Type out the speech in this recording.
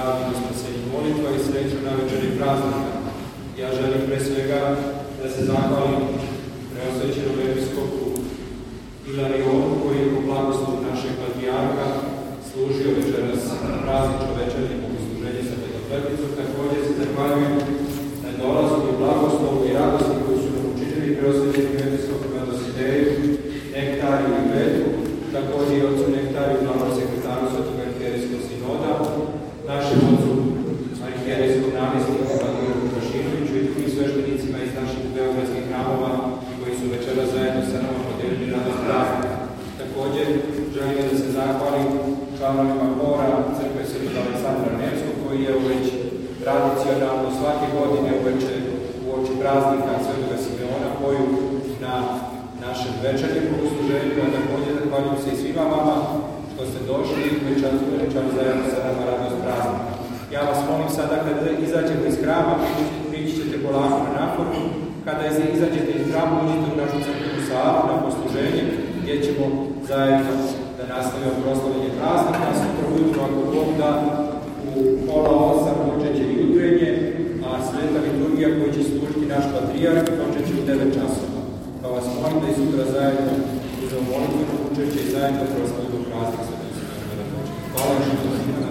radili smo se i molitva i sreću na večeri praznika. Ja želim pre svega da se zahvalim preosvećenom episkopu Ilarionu koji je po blagoslovu našeg patrijarka služio večeras praznično večernje bogosluženje sa Petopetnicom. Također se zahvaljujem na dolazu našem ocu arhijerijskom namjesniku Vladimiru Kašinoviću i tim svežbenicima iz naših beogradskih hramova koji su večera zajedno sa nama podijelili radost praznika. Također želim da se zahvalim članovima Bora Crkve Sveta Aleksandra Nevskog koji je već tradicionalno svake godine uveče u oči praznika Svetoga Simeona koju na našem večernjem bogosluženju, a također zahvaljujem se i svima vama sada dakle, kada izađemo iz hrama, prići ćete polako na naporu, kada izađete iz hrama, uđite u našu crkvenu salu na posluženje, gdje ćemo zajedno da nastavimo proslavljenje praznika, sutra ujutro ako Bog da u pola osam počet će jutrenje, a sveta liturgija koju će služiti naš patrijarh počet će u 9 časova. Pa vas molim da i sutra zajedno uzmemo molitveno će i zajedno proslavljenje praznika. Hvala što